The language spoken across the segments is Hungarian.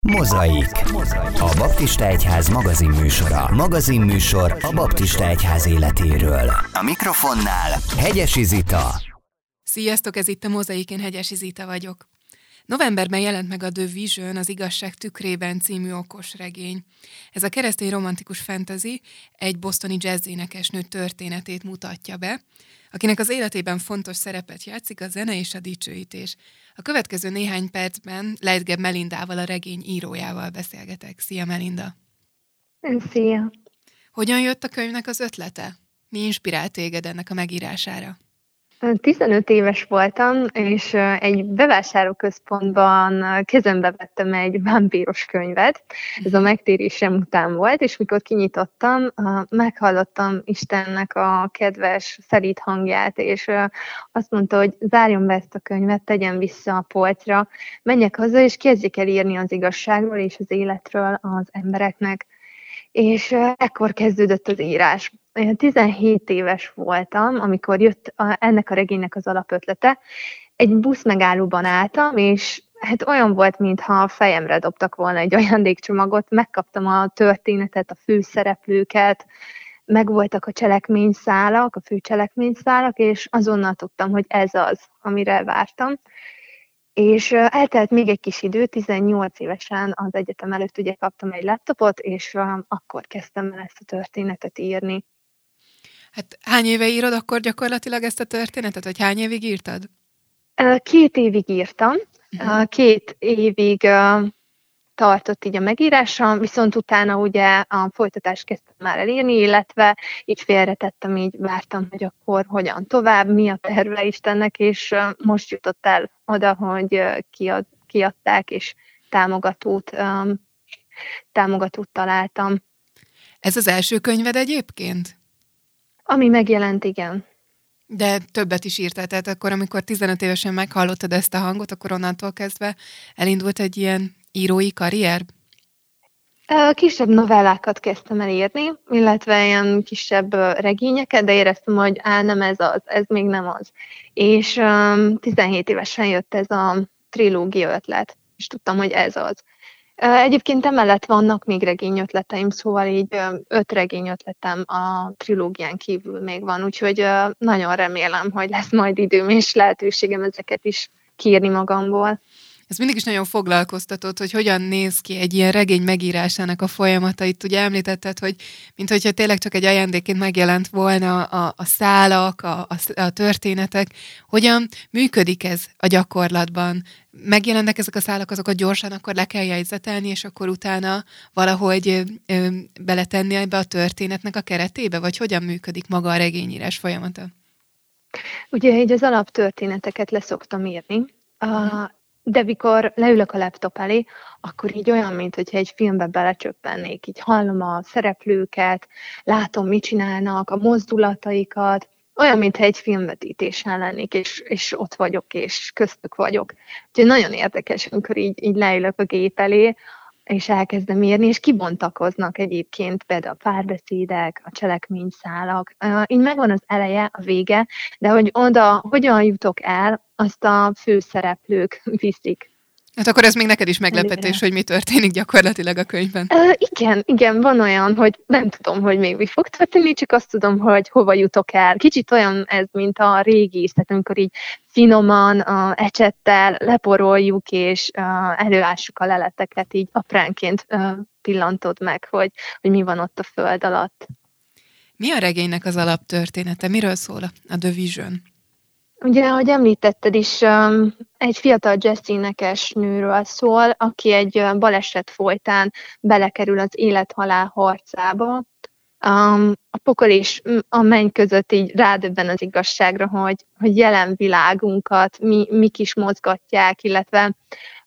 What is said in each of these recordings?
Mozaik. A Baptista Egyház magazinműsora. Magazinműsor a Baptista Egyház életéről. A mikrofonnál Hegyesi Zita. Sziasztok, ez itt a Mozaik, én Hegyesi Zita vagyok. Novemberben jelent meg a The Vision, az Igazság tükrében című okos regény. Ez a keresztény romantikus fantasy egy bosztoni jazzénekesnő történetét mutatja be, akinek az életében fontos szerepet játszik a zene és a dicsőítés. A következő néhány percben Leitgeb Melindával, a regény írójával beszélgetek. Szia Melinda! Szia! Hogyan jött a könyvnek az ötlete? Mi inspirált téged ennek a megírására? 15 éves voltam, és egy bevásárlóközpontban kezembe vettem egy vámpíros könyvet. Ez a megtérésem után volt, és mikor kinyitottam, meghallottam Istennek a kedves, szelít hangját, és azt mondta, hogy zárjon be ezt a könyvet, tegyen vissza a polcra, menjek haza, és kezdjek el írni az igazságról és az életről az embereknek. És ekkor kezdődött az írás. Én 17 éves voltam, amikor jött a, ennek a regénynek az alapötlete. Egy busz megállóban álltam, és hát olyan volt, mintha a fejemre dobtak volna egy ajándékcsomagot, megkaptam a történetet, a főszereplőket, megvoltak a cselekményszálak, a fő cselekményszálak, és azonnal tudtam, hogy ez az, amire vártam. És eltelt még egy kis idő, 18 évesen az egyetem előtt ugye kaptam egy laptopot, és akkor kezdtem el ezt a történetet írni. Hát hány éve írod akkor gyakorlatilag ezt a történetet, vagy hány évig írtad? Két évig írtam, uh-huh. két évig tartott így a megírása, viszont utána ugye a folytatást kezdtem már elírni, illetve így félretettem, így vártam, hogy akkor hogyan tovább, mi a terve Istennek, és most jutott el oda, hogy kiad, kiadták, és támogatót, támogatót találtam. Ez az első könyved egyébként? Ami megjelent, igen. De többet is írtál, tehát akkor, amikor 15 évesen meghallottad ezt a hangot, akkor onnantól kezdve elindult egy ilyen írói karrier? Kisebb novellákat kezdtem el írni, illetve ilyen kisebb regényeket, de éreztem, hogy á, nem ez az, ez még nem az. És um, 17 évesen jött ez a trilógia ötlet, és tudtam, hogy ez az. Egyébként emellett vannak még regényötleteim, szóval így öt regényötletem a trilógián kívül még van, úgyhogy nagyon remélem, hogy lesz majd időm és lehetőségem ezeket is kiírni magamból. Ez mindig is nagyon foglalkoztatott, hogy hogyan néz ki egy ilyen regény megírásának a folyamata. Itt ugye említetted, hogy mint hogyha tényleg csak egy ajándékként megjelent volna a, a szálak, a, a, a történetek. Hogyan működik ez a gyakorlatban? Megjelennek ezek a szálak, azokat gyorsan akkor le kell jegyzetelni, és akkor utána valahogy ö, beletenni ebbe a történetnek a keretébe? Vagy hogyan működik maga a regényírás folyamata? Ugye így az alaptörténeteket leszoktam írni, a, de mikor leülök a laptop elé, akkor így olyan, mint hogyha egy filmbe belecsöppennék. Így hallom a szereplőket, látom, mit csinálnak, a mozdulataikat, olyan, mintha egy filmvetítésen lennék, és, és ott vagyok, és köztük vagyok. Úgyhogy nagyon érdekes, amikor így, így leülök a gép elé, és elkezdem írni, és kibontakoznak egyébként például a párbeszédek, a cselekményszálak. Így megvan az eleje, a vége, de hogy oda hogyan jutok el, azt a főszereplők viszik. Hát akkor ez még neked is meglepetés, hogy mi történik gyakorlatilag a könyvben. Uh, igen, igen, van olyan, hogy nem tudom, hogy még mi fog történni, csak azt tudom, hogy hova jutok el. Kicsit olyan ez, mint a régi, tehát amikor így finoman, uh, ecsettel leporoljuk, és uh, előássuk a leleteket, így apránként uh, pillantod meg, hogy, hogy mi van ott a föld alatt. Mi a regénynek az alaptörténete? Miről szól a The Vision? Ugye, ahogy említetted is, egy fiatal jazz nőről szól, aki egy baleset folytán belekerül az élet-halál harcába. A pokol és a menny között így rádöbben az igazságra, hogy, hogy jelen világunkat mi, mik is mozgatják, illetve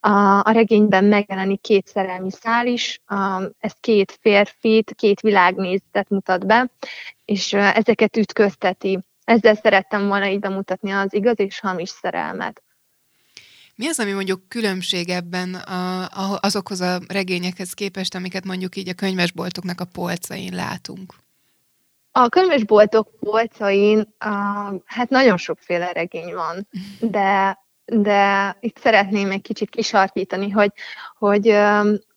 a, a regényben megjelenik két szerelmi szál is, ez két férfit, két világnézetet mutat be, és ezeket ütközteti ezzel szerettem volna így bemutatni az igaz és hamis szerelmet. Mi az, ami mondjuk különbség ebben a, a, azokhoz a regényekhez képest, amiket mondjuk így a könyvesboltoknak a polcain látunk? A könyvesboltok polcain uh, hát nagyon sokféle regény van, de de itt szeretném egy kicsit kisarkítani, hogy, hogy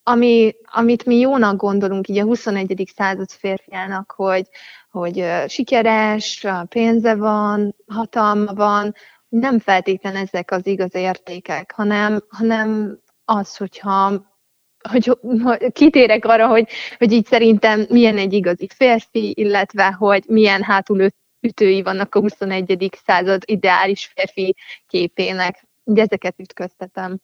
ami, amit mi jónak gondolunk így a 21. század férfiának, hogy, hogy sikeres, pénze van, hatalma van, nem feltétlen ezek az igaz értékek, hanem, hanem az, hogyha hogy, hogy kitérek arra, hogy, hogy így szerintem milyen egy igazi férfi, illetve hogy milyen hátul ütői vannak a 21. század ideális férfi képének. Ugye ezeket ütköztetem.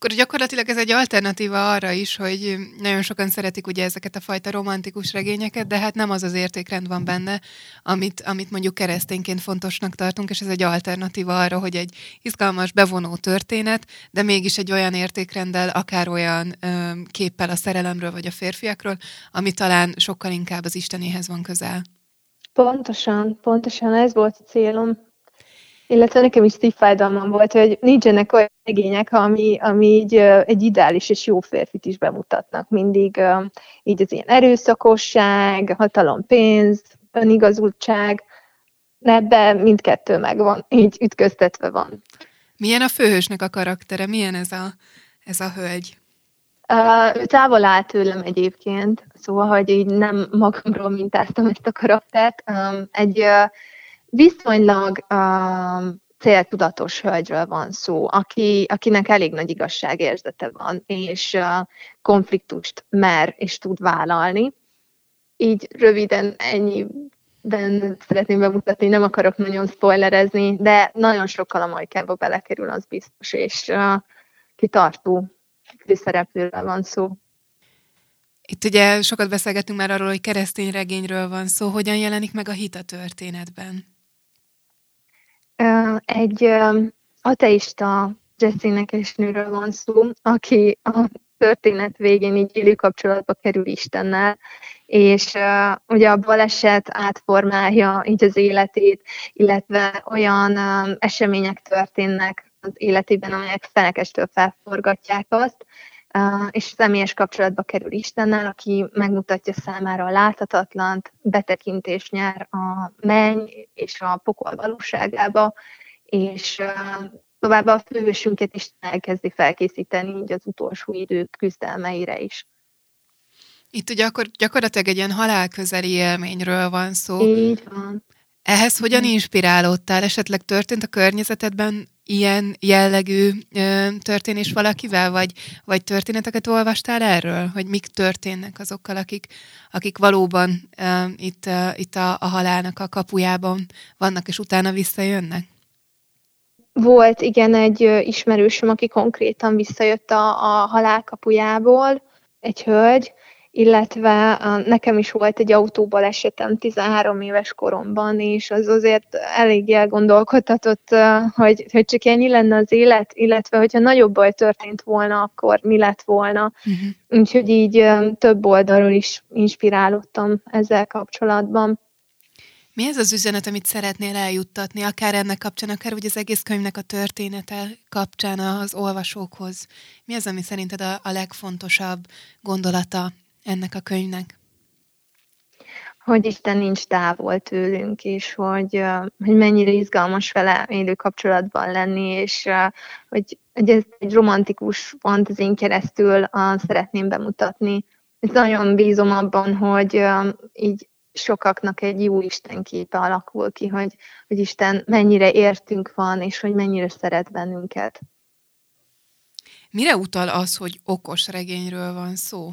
Akkor gyakorlatilag ez egy alternatíva arra is, hogy nagyon sokan szeretik ugye ezeket a fajta romantikus regényeket, de hát nem az az értékrend van benne, amit, amit mondjuk keresztényként fontosnak tartunk, és ez egy alternatíva arra, hogy egy izgalmas, bevonó történet, de mégis egy olyan értékrenddel, akár olyan ö, képpel a szerelemről vagy a férfiakról, ami talán sokkal inkább az Istenéhez van közel. Pontosan, pontosan ez volt a célom. Illetve nekem is szívfájdalmam volt, hogy nincsenek olyan regények, ami, ami így egy ideális és jó férfit is bemutatnak. Mindig így az ilyen erőszakosság, hatalom, pénz, önigazultság, ebben mindkettő megvan, így ütköztetve van. Milyen a főhősnek a karaktere? Milyen ez a, ez a hölgy? Uh, távol áll tőlem egyébként, szóval, hogy így nem magamról mintáztam ezt a karaktert. Um, egy uh, viszonylag uh, céltudatos hölgyről van szó, aki, akinek elég nagy igazságérzete van, és uh, konfliktust mer és tud vállalni. Így röviden ennyi ben szeretném bemutatni, nem akarok nagyon spoilerezni, de nagyon sokkal a majkába belekerül, az biztos, és uh, kitartó főszereplőről van szó. Itt ugye sokat beszélgetünk már arról, hogy keresztény regényről van szó. Hogyan jelenik meg a hit a történetben? Egy ateista Jesse nőről van szó, aki a történet végén így élő kapcsolatba kerül Istennel, és uh, ugye a baleset átformálja így az életét, illetve olyan uh, események történnek az életében, amelyek fenekestől felforgatják azt, és személyes kapcsolatba kerül Istennel, aki megmutatja számára a láthatatlant, betekintést nyer a menny és a pokol valóságába, és továbbá a fővősünket is elkezdi felkészíteni így az utolsó idők küzdelmeire is. Itt ugye akkor gyakorlatilag egy ilyen halálközeli élményről van szó. Így van. Ehhez hogyan inspirálódtál? Esetleg történt a környezetedben ilyen jellegű ö, történés valakivel, vagy, vagy történeteket olvastál erről, hogy mik történnek azokkal, akik, akik valóban ö, itt, ö, itt a, a halálnak a kapujában vannak, és utána visszajönnek? Volt, igen, egy ismerősöm, aki konkrétan visszajött a, a halál kapujából, egy hölgy, illetve nekem is volt egy autóbalesetem 13 éves koromban, és az azért elég elgondolkodhatott, hogy, hogy csak ennyi lenne az élet, illetve hogyha nagyobb baj történt volna, akkor mi lett volna. Uh-huh. Úgyhogy így több oldalról is inspirálódtam ezzel kapcsolatban. Mi ez az üzenet, amit szeretnél eljuttatni, akár ennek kapcsán, akár úgy az egész könyvnek a története kapcsán az olvasókhoz? Mi az, ami szerinted a, a legfontosabb gondolata ennek a könyvnek? Hogy Isten nincs távol tőlünk, és hogy, hogy mennyire izgalmas vele élő kapcsolatban lenni, és hogy, hogy ez egy romantikus fantazin keresztül szeretném bemutatni. És nagyon bízom abban, hogy így sokaknak egy jó Isten képe alakul ki, hogy, hogy Isten mennyire értünk van, és hogy mennyire szeret bennünket. Mire utal az, hogy okos regényről van szó?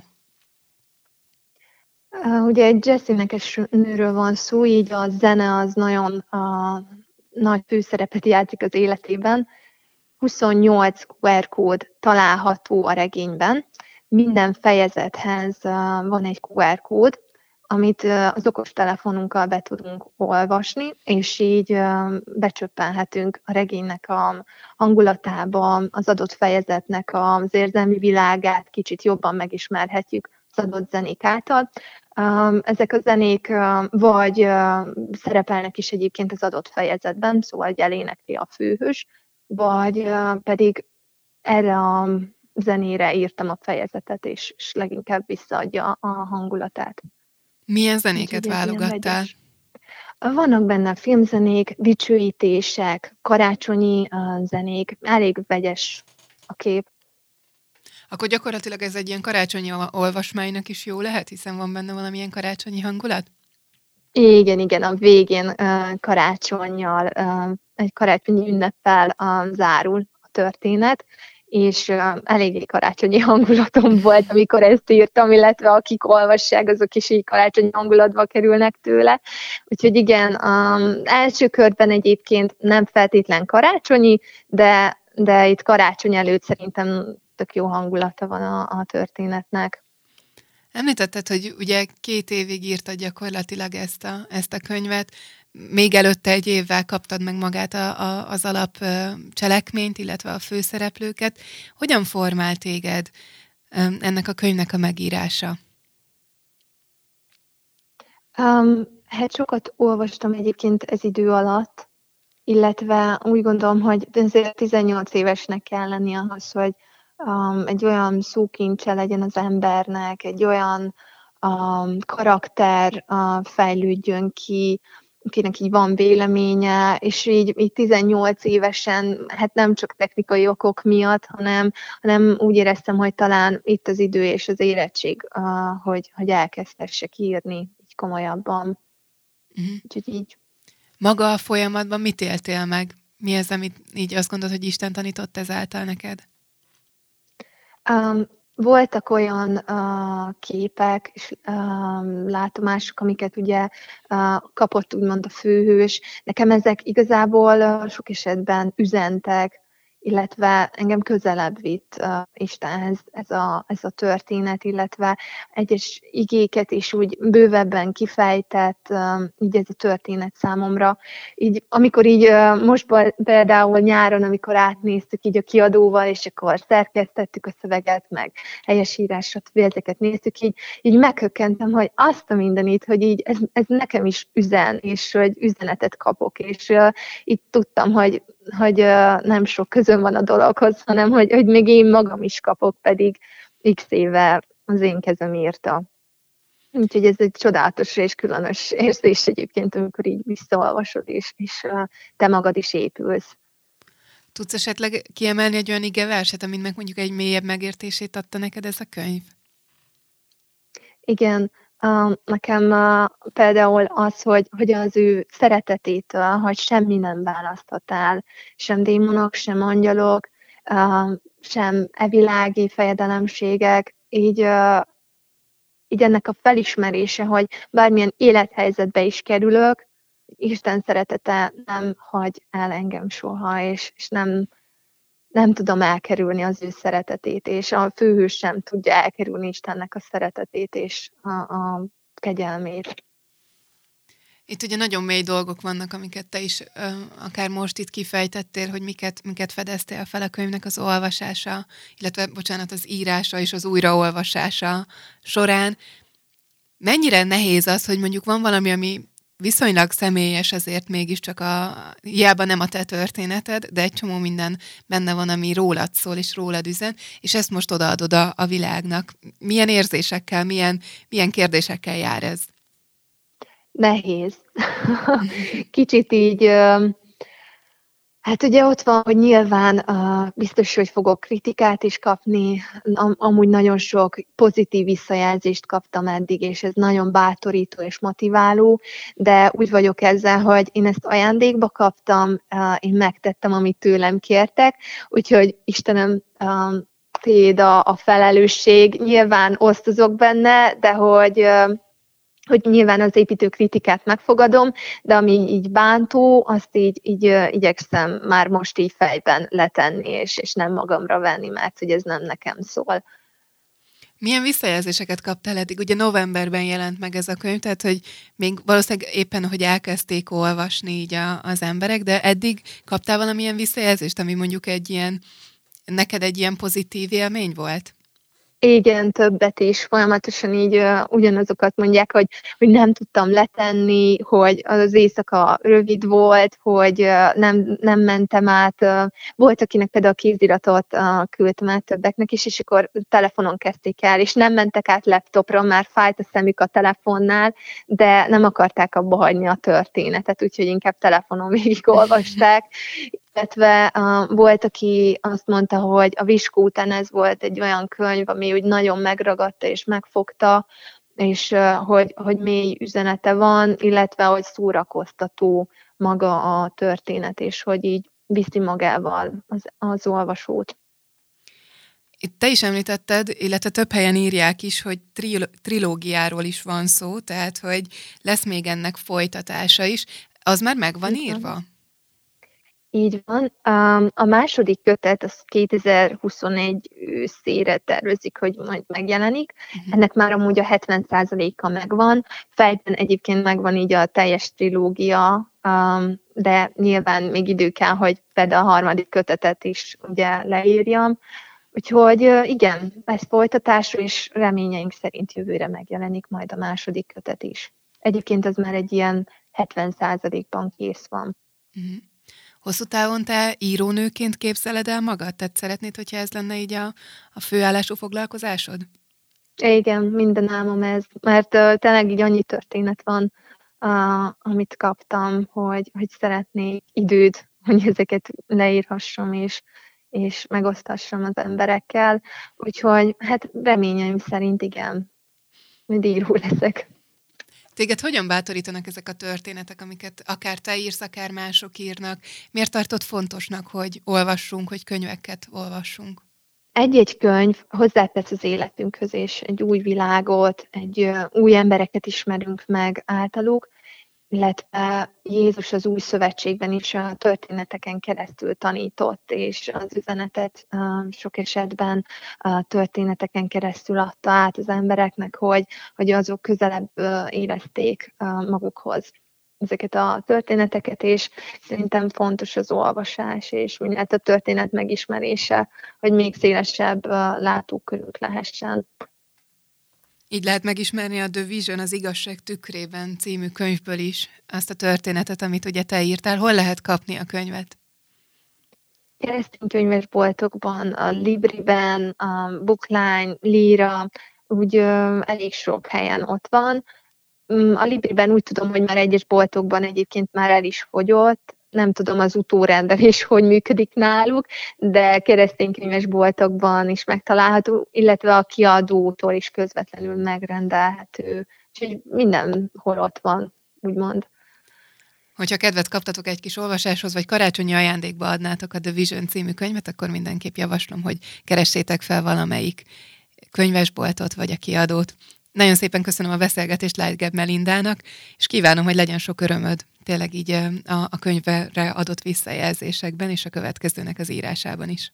Ugye egy jazzénekes nőről van szó, így a zene az nagyon a, nagy főszerepet játszik az életében. 28 QR kód található a regényben. Minden fejezethez van egy QR kód, amit az okostelefonunkkal be tudunk olvasni, és így becsöppenhetünk a regénynek a hangulatába, az adott fejezetnek az érzelmi világát kicsit jobban megismerhetjük az adott zenék által. Ezek a zenék vagy szerepelnek is egyébként az adott fejezetben, szóval elénekli a főhős, vagy pedig erre a zenére írtam a fejezetet, és, és leginkább visszaadja a hangulatát. Milyen zenéket válogattál? Vannak benne filmzenék, dicsőítések, karácsonyi zenék, elég vegyes a kép. Akkor gyakorlatilag ez egy ilyen karácsonyi olvasmánynak is jó lehet, hiszen van benne valamilyen karácsonyi hangulat? Igen, igen, a végén karácsonyjal, egy karácsonyi ünneppel uh, zárul a történet, és uh, eléggé karácsonyi hangulatom volt, amikor ezt írtam, illetve akik olvassák, azok is így karácsonyi hangulatba kerülnek tőle. Úgyhogy igen, első körben egyébként nem feltétlen karácsonyi, de, de itt karácsony előtt szerintem tök jó hangulata van a, a történetnek. Említetted, hogy ugye két évig írtad gyakorlatilag ezt a, ezt a könyvet, még előtte egy évvel kaptad meg magát a, a, az alap cselekményt, illetve a főszereplőket. Hogyan formál téged ennek a könyvnek a megírása? Um, hát sokat olvastam egyébként ez idő alatt, illetve úgy gondolom, hogy azért 18 évesnek kell lenni ahhoz, hogy um, egy olyan szókincse legyen az embernek, egy olyan um, karakter uh, fejlődjön ki, akinek így van véleménye, és így, így 18 évesen, hát nem csak technikai okok miatt, hanem, hanem úgy éreztem, hogy talán itt az idő és az érettség, uh, hogy, hogy elkezdhessek írni így komolyabban. Uh-huh. Úgyhogy így. Maga a folyamatban mit éltél meg? Mi az, amit így azt gondolod, hogy Isten tanított ezáltal neked? Um, voltak olyan uh, képek és uh, látomások, amiket ugye uh, kapott úgymond a főhős. Nekem ezek igazából uh, sok esetben üzentek, illetve engem közelebb vitt uh, Istenhez ez a, ez a történet, illetve egyes igéket is úgy bővebben kifejtett uh, így ez a történet számomra. Így, amikor így uh, most például nyáron, amikor átnéztük így a kiadóval, és akkor szerkesztettük a szöveget, meg helyesírásot, vélteket néztük, így, így meghökkentem, hogy azt a mindenit, hogy így ez, ez nekem is üzen, és hogy üzenetet kapok, és uh, itt tudtam, hogy hogy nem sok közön van a dologhoz, hanem hogy, hogy még én magam is kapok, pedig x éve az én kezem írta. Úgyhogy ez egy csodálatos és különös érzés egyébként, amikor így visszaolvasod, és, és te magad is épülsz. Tudsz esetleg kiemelni egy olyan igeverset, aminek mondjuk egy mélyebb megértését adta neked ez a könyv? Igen, nekem például az, hogy, hogy az ő szeretetétől, hogy semmi nem választhat el, sem démonok, sem angyalok, sem evilági fejedelemségek, így, így ennek a felismerése, hogy bármilyen élethelyzetbe is kerülök, Isten szeretete nem hagy el engem soha, és, és nem, nem tudom elkerülni az ő szeretetét, és a főhős sem tudja elkerülni Istennek a szeretetét és a, a kegyelmét. Itt ugye nagyon mély dolgok vannak, amiket te is akár most itt kifejtettél, hogy miket, miket fedeztél fel a könyvnek az olvasása, illetve, bocsánat, az írása és az újraolvasása során. Mennyire nehéz az, hogy mondjuk van valami, ami viszonylag személyes azért mégiscsak a, hiába nem a te történeted, de egy csomó minden benne van, ami rólad szól, és rólad üzen, és ezt most odaadod a, a világnak. Milyen érzésekkel, milyen, milyen kérdésekkel jár ez? Nehéz. Kicsit így Hát ugye ott van, hogy nyilván uh, biztos, hogy fogok kritikát is kapni, Am- amúgy nagyon sok pozitív visszajelzést kaptam eddig, és ez nagyon bátorító és motiváló, de úgy vagyok ezzel, hogy én ezt ajándékba kaptam, uh, én megtettem, amit tőlem kértek, úgyhogy Istenem, uh, téd a, a felelősség, nyilván osztozok benne, de hogy uh, hogy nyilván az építő kritikát megfogadom, de ami így bántó, azt így, így igyekszem már most így fejben letenni, és, és nem magamra venni, mert hogy ez nem nekem szól. Milyen visszajelzéseket kaptál eddig? Ugye novemberben jelent meg ez a könyv, tehát hogy még valószínűleg éppen, hogy elkezdték olvasni így a, az emberek, de eddig kaptál valamilyen visszajelzést, ami mondjuk egy ilyen, neked egy ilyen pozitív élmény volt? Igen, többet is, folyamatosan így uh, ugyanazokat mondják, hogy, hogy nem tudtam letenni, hogy az éjszaka rövid volt, hogy uh, nem, nem mentem át. Uh, volt, akinek például a kéziratot uh, küldtem át többeknek is, és akkor telefonon kezdték el, és nem mentek át laptopra, már fájt a szemük a telefonnál, de nem akarták abba hagyni a történetet, úgyhogy inkább telefonon végigolvasták, illetve uh, volt, aki azt mondta, hogy a Viskó után ez volt egy olyan könyv, ami úgy nagyon megragadta és megfogta, és uh, hogy, hogy mély üzenete van, illetve hogy szórakoztató maga a történet, és hogy így viszi magával az, az olvasót. Itt te is említetted, illetve több helyen írják is, hogy tri- trilógiáról is van szó, tehát hogy lesz még ennek folytatása is. Az már meg van írva? Így van. A második kötet az 2021 őszére tervezik, hogy majd megjelenik. Uh-huh. Ennek már amúgy a 70%-a megvan. Fejben egyébként megvan így a teljes trilógia, de nyilván még idő kell, hogy például a harmadik kötetet is ugye leírjam. Úgyhogy igen, ez folytatásról, és reményeink szerint jövőre megjelenik majd a második kötet is. Egyébként az már egy ilyen 70%-ban kész van. Uh-huh. Hosszú távon te írónőként képzeled el magad? Tehát szeretnéd, hogyha ez lenne így a, a főállású foglalkozásod? Igen, minden álmom ez, mert uh, tényleg így annyi történet van, uh, amit kaptam, hogy, hogy szeretnék időt, hogy ezeket leírhassam, és, és megosztassam az emberekkel. Úgyhogy hát reményeim szerint igen, hogy író leszek. Téged hogyan bátorítanak ezek a történetek, amiket akár te írsz, akár mások írnak? Miért tartott fontosnak, hogy olvassunk, hogy könyveket olvassunk? Egy-egy könyv hozzátesz az életünkhöz, és egy új világot, egy új embereket ismerünk meg általuk, illetve Jézus az új szövetségben is a történeteken keresztül tanított, és az üzenetet sok esetben a történeteken keresztül adta át az embereknek, hogy, hogy azok közelebb érezték magukhoz ezeket a történeteket, és szerintem fontos az olvasás, és úgy a történet megismerése, hogy még szélesebb látókörünk lehessen. Így lehet megismerni a The Vision az igazság tükrében című könyvből is azt a történetet, amit ugye te írtál. Hol lehet kapni a könyvet? Keresztény könyvesboltokban, a Libriben, a Bookline, Lira, úgy ö, elég sok helyen ott van. Mm, a Libriben úgy tudom, hogy már egyes boltokban egyébként már el is fogyott, nem tudom az utórendelés, hogy működik náluk, de kereszténykönyves boltokban is megtalálható, illetve a kiadótól is közvetlenül megrendelhető. Úgyhogy mindenhol ott van, úgymond. Hogyha kedvet kaptatok egy kis olvasáshoz, vagy karácsonyi ajándékba adnátok a The Vision című könyvet, akkor mindenképp javaslom, hogy keressétek fel valamelyik könyvesboltot, vagy a kiadót. Nagyon szépen köszönöm a beszélgetést Lightgeb Melindának, és kívánom, hogy legyen sok örömöd tényleg így a, a könyvre adott visszajelzésekben, és a következőnek az írásában is.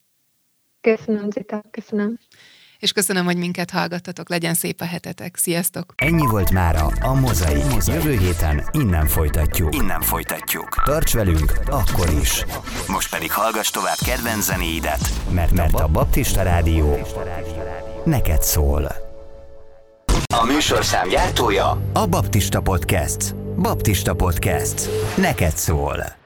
Köszönöm, Zita, köszönöm. És köszönöm, hogy minket hallgattatok. Legyen szép a hetetek. Sziasztok! Ennyi volt mára a Mozaik. Jövő héten innen folytatjuk. Innen folytatjuk. Tarts velünk akkor is. Most pedig hallgass tovább kedvenc zenéidet, mert, mert a Baptista Rádió neked szól. A műsorszám gyártója a Baptista Podcast. Baptista Podcast. Neked szól.